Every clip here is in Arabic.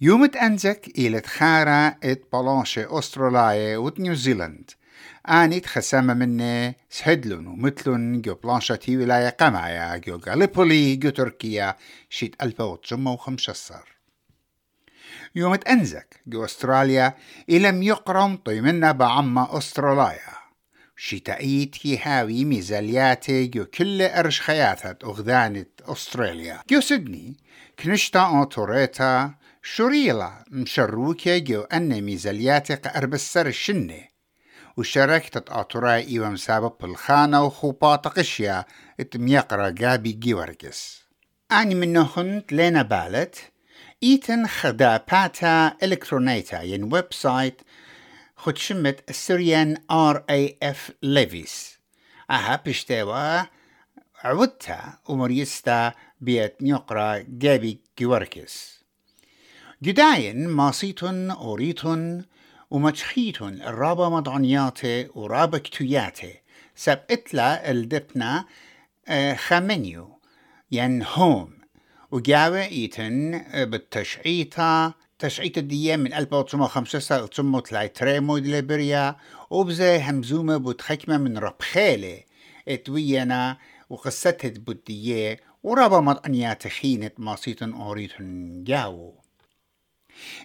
يومت أنزك إلى تخارة إت بلانشة أستراليا وت نيوزيلند آني تخسامة مني سهدلون ومثلون جو بلانشة تي ولاية قمعيا جو غاليبولي جو تركيا شيت ألفا وتسمة وخمسة يومت أنزك جو أستراليا إلم يقرم طيمنا بعما أستراليا. شتايت هاوي ميزالياتي جو كل أرش خياثت أغذانة أستراليا. جو سدني كنشتا أوتوريتا شريلا مشروكي جو أن ميزالياتي قربسر الشنة وشاركت أطراء إيوام سابب بالخانة وخوبات قشيا اتميقرا جابي جيوركس أني منهن لنا بالت إيتن خدا باتا إلكترونيتا ين ويب سايت خد شمت سوريان آر إي إف ليفيس. أها بشتوا عودتا ومريستا بيت نيقرا جابي جيوركس جداين ماسيتون أوريتون ومجخيتون الرابا مضعنياتي ورابا كتوياتي سب إتلا الدبنا آه، خامنيو ين هوم. وجاوة إيتن آه، بالتشعيطة. تشعيط الدية من 1905 ثم طلعت تريمو ليبريا وبزي همزومة بتخكمة من ربخيلة إتوينا وقصتت بدية ورابا مضعنيات خينة ماسيتن أوريتن جاو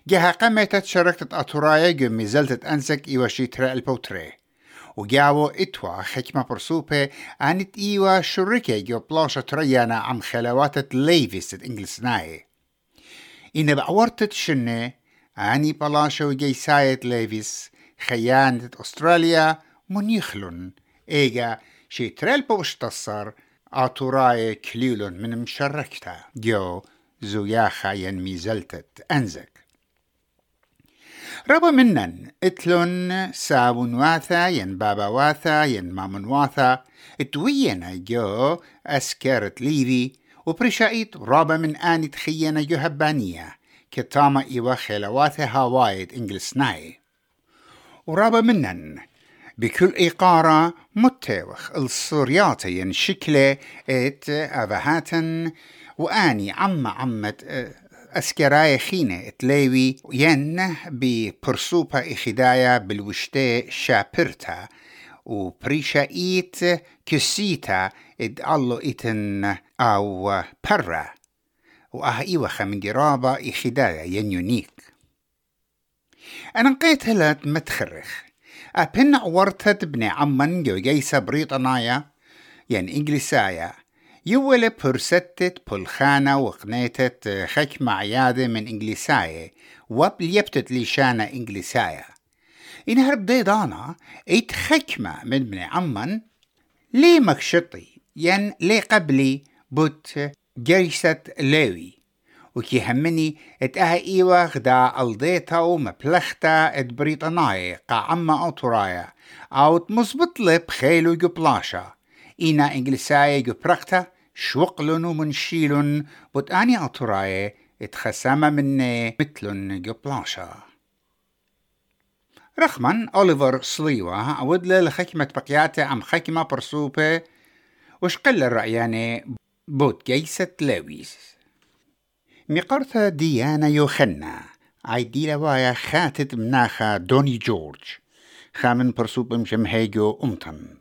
جها قمتت شركة أطرايا جمي زلتت أنسك إيوا شيترا البوتري وجاو إتوا حكمة برسوبة أنت إيوا شركة جو بلاشة تريانا عم خلواتت ليفيس إنجلسناي إن بعورتت شنة أني بلاشة وجيساية ليفيس خيانة أستراليا منيخلون إيجا شيترا البوشتصر أطرايا كليلون من مشركتا. جو زوياخا ين ميزلتت أنزك. ربا منن. اتلون ساون واثا ين بابا واثا ين مامن واثا. اتوينا جو اسكرت ليفي وبرشايت رابا من آني تخينا جو هبانية. كتاما إيوا خلواثا هاوايد إنجلسناي ورابا منن. بكل إقارة متوخ الصورياتي ين شكلة ات أفهاتن. وآني عم عمت أسكراي خينة تلاوي ين ببرسوبة إخدايا بالوشتي شابرتا. وبريشايت كسيتا. إد الله إتن أو برا وآه إيوخا من قرابة إخدايا ين يونيك. أنا نقيت هلت متخرخ. أبن ورتت بني عمن جو جيسا بريطانايا. ين إنجليسايا. يولي برستت بلخانة وقنيتت خكمة عيادة من إنجليساية وبليبتت ليشانة إنجليساية إن هرب ديدانا إيت خكمة من بني عمان لي مكشطي ين لي قبلي بوت جيسة ليوي وكي همني اتأها إيوا غدا الديتا ومبلختا ات بريطاناي قا عما أطرايا أو تمزبط لب خيلو جبلاشا إينا إنجليسايا جبرختا شوقلن ومنشيلن بوت أني أطراي اتخسامة مني مثلن جبلاشا رخما أوليفر سليوة عود لخكمة بقياتي عم خكمة برسوبة وشقل الرأياني بوت جيسة لويس. مقرثة ديانا يوخنا عيدي لوايا خاتت مناخا دوني جورج. خامن برسوب مشمهيجو أمتن.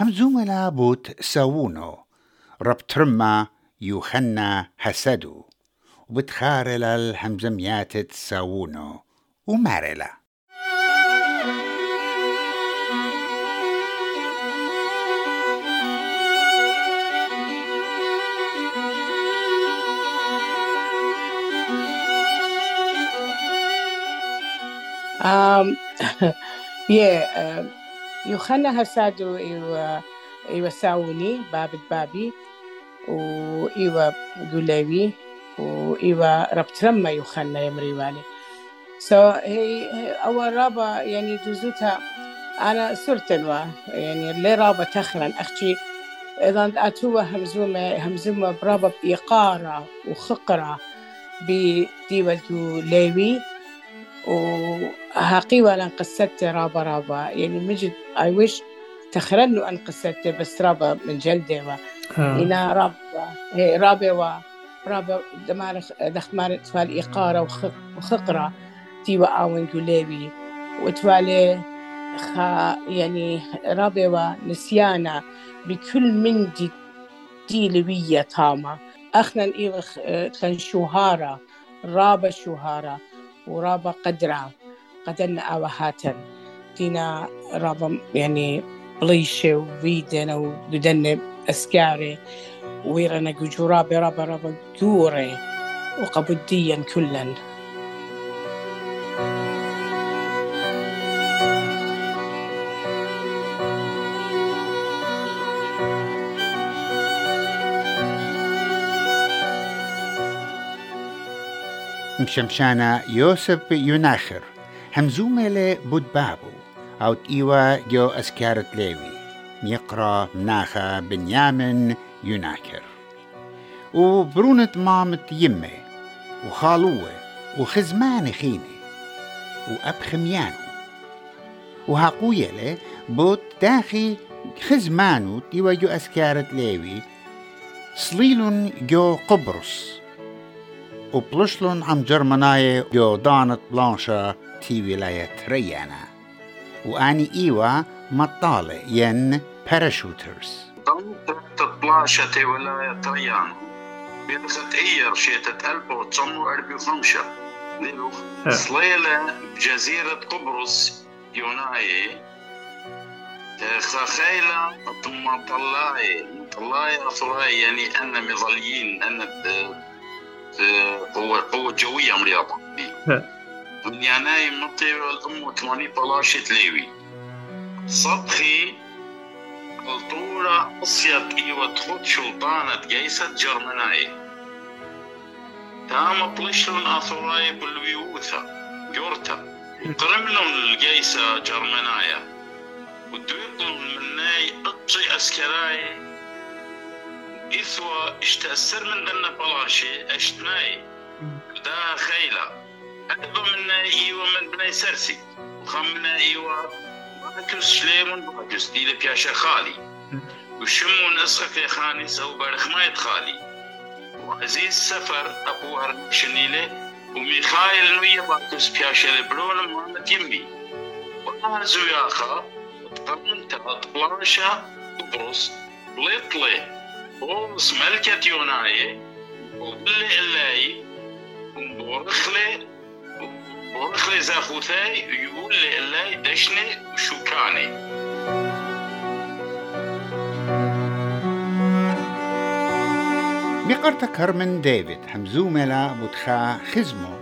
هم زوملا بوت ساوونو. ربترما يوخنا حسدو وبتخارل الهمزميات تساوونو ومارلا Um, yeah, um, يوخنا هسادو إيوا إيوا ساوني بابد بابي. وإيوا قوليوي وإيوا ربترما يوخنا يمريواني سو so, هي أول رابا يعني دوزوتا أنا سرتنوا يعني اللي رابا تخرن أختي. إذا أتوا همزومة همزومة برابا بإيقارة وخقرة بديوة ليوي وهاقيوة لأن قصدت رابا رابا يعني مجد اي ويش تخرنو أن قصدت بس رابا من جلدي رابا هي رابا و رابا دمار دخمار تفال إقارة وخقرة. تيوا آون قوليوي وتوالي خا يعني رابا نسيانا بكل من دي دي لوية تاما. أخنا إيوخ كان شوهارة رابا شوهارة ورابا قدرة. قدرنا آوهاتن دينا رابا يعني بليشة وفيدنا وددنا أسكاري ويرنا جورا برابا رابا جوري وقبديا كلا. مشمشانا يوسف يناخر همزومة بود بابو أو تيوا جو أسكارت ليوي. ميقرا مناخا بنيامن يناكر. وبرونة مامة يمه وخالوه وخزمان خيني وأب خميانو وهاقويلة بوت داخي خزمانو تيوا جو أسكارت ليوي صليلون جو قبرص. وبلشلون عم جرمناي جو دانت بلانشا تي ولاية ريانا. وآني ايوا مطالة ين باراشوترز دانت بلانشا تي ولاية ريانا بيدخت إير شيتة ألبو تصمو أربي خمشة صليلة بجزيرة قبرص يوناي خخيلة ثم طلاي. طلاي أصلاي يعني أنا مظليين أنا قوة قوة جوية مريضة من يناير مطي الأم ثمانية بلاشة ليوي. صدخي الطورة أصيت إيوة تخد شلطانة جيسة جرمناي تام بلشلون آثوراي بالويوثة جورتا. قرملون الجيسة جرمنايا. ودويقلون مناي أطي أسكراي. إثوى اشتأثر من دنا بلاشي أشتناي. دا خيلة أدب من إيوة من بني سرسي. وخمنا إيوة باكس شليمون باكس دي لبياشا خالي وشمون أسخك يا خاني سو بارخ ما يتخالي وعزيز سفر أبو هرشنيلة وميخايل نوية باكس بياشا لبرون مامت يمي وأنا زوياخا تقرنت أطلاشا قبرص ليطلي بوس ملكة يوناي وبلي إلاي وبورخلي بورخلي زاخوثاي يقول لي إلاي دشني وشوكاني مقرتا كرمن ديفيد همزوملا بتخا خزمو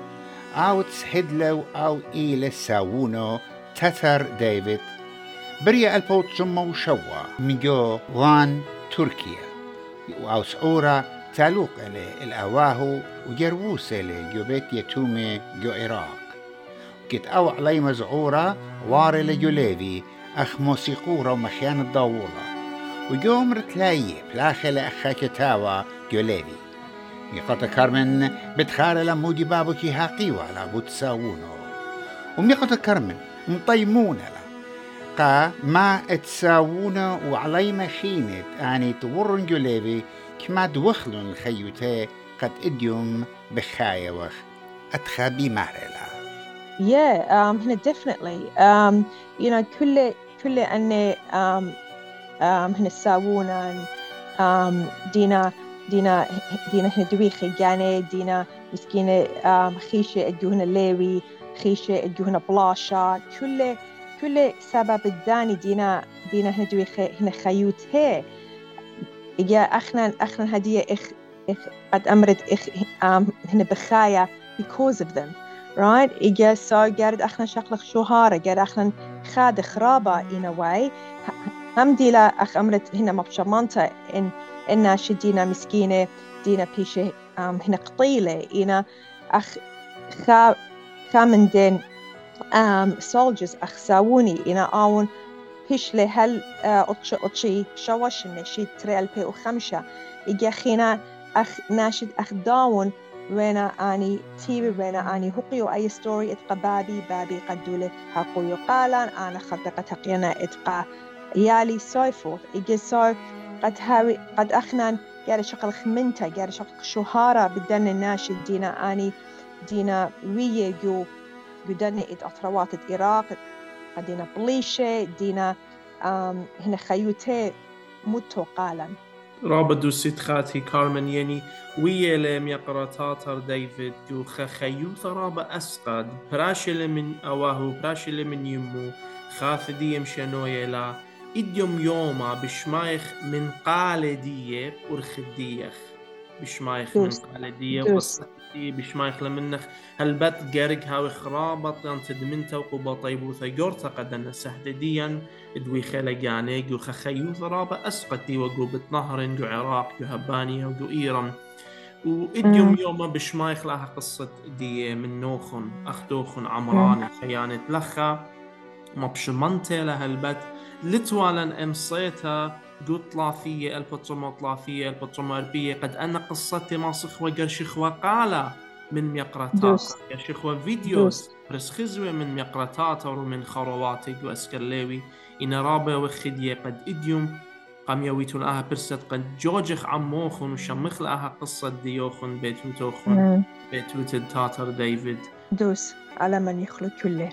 أو تسهدلو أو إيل ساوونو تتر ديفيد بريا البوت جمو شوا ميجو وان تركيا أو سعورة تالوق إلي الأواهو وجروس إلي جو بيت يتومي جو عراق كت أو علي مزعورة واري لجوليفي أخ موسيقورة ومخيان الضاولة وجوم رتلاي بلاخل أخا كتاوى جوليفي ميقطة كارمن بتخار لمودي بابو كي هاقيوة لابو تساوونو وميقطة كارمن مطيمونة قا ما اتساوونا وعلي ما خينت آني تورن جوليفي كما دوخلن الخيوتي قد إديوم بخايا وخ أتخابي مارلا Yeah, um, هنا definitely. Um, you know, كل كل أن um, um, هنا ساوونا um, دينا دينا دينا هنا دويخي يعني دينا مسكينة um, خيشة ادوهنا ليوي خيشة ادوهنا بلاشا كل كل سبب الداني دينا دينا هنا دوي هنا خيوت هي إجا أخنا أخنا هدية إخ إخ قد أمرت إخ um, هنا بخايا because of them. Right? إجا سو قارد أخنا شقلق شهارة قارد أخنا خاد خرابة in a way. ديلا أخ أمرت هنا مبشمانتا إن إن شدينا مسكينة دينا بيشة um, هنا قطيلة إنا أخ خا خامن دين um, soldiers أخساوني إنا آون هشلي هل أطش أطشي شواشن شي تريل بي وخمشة إجا خينا أخ ناشد أخ داون وينا أني تيبي وينا أني هقيو أي ستوري إتقى بابي بابي قدولي هقويو قالان أنا خطقة تقينا إتقى. يالي سويفوث إجا سو قد هاوي قد أخنان قاعدة شغل خمنتا قاعدة شغل شهارة بدنا الناشد دينا أني دينا ويا جو بدنا إد أطروات العراق دينا بليشة دينا هنا خيوتي متو قالا رابط ست خاتي كارمن يعني ويا لم يقرا تاتر ديفيد جو خيو ثرابة أسقد براشل من أواهو براشل من يمو خاف ديم شنوية لا. إديوم يوما بشمايخ من قالدية ورخديخ بشمايخ من قالدية ورخدية بشمايخ لمنخ هلبت جارج هاوي خرابط أن تدمنتا وقوبا طيبو ثيورتا قدنا سهدديا إدوي خيلا جاني جو خخيو ثرابة أسقتي وقو بتنهر جو عراق جو هبانيا وجو إيران. وإديوم يوما بشمايخ لها قصة دي من نوخن أختوخن عمراني خيانة لخا. مبشمنتي لها البت لتوالا قد ثلاثية البطرمة ثلاثية البطرمة أربية. قد أنا قصتي ما صخوة قرشخوة قالة من ميقرتات قرشخوة فيديوز برس خزوة من ميقرتات ومن خرواتي وأسكرليوي إن رابة وخدية قد إديوم. قام يويتون آها برست قد جوجخ عموخن وشمخ لها قصة ديوخن بيتوتوخن بيتوت تاتر ديفيد. دوس على من يخلق كله.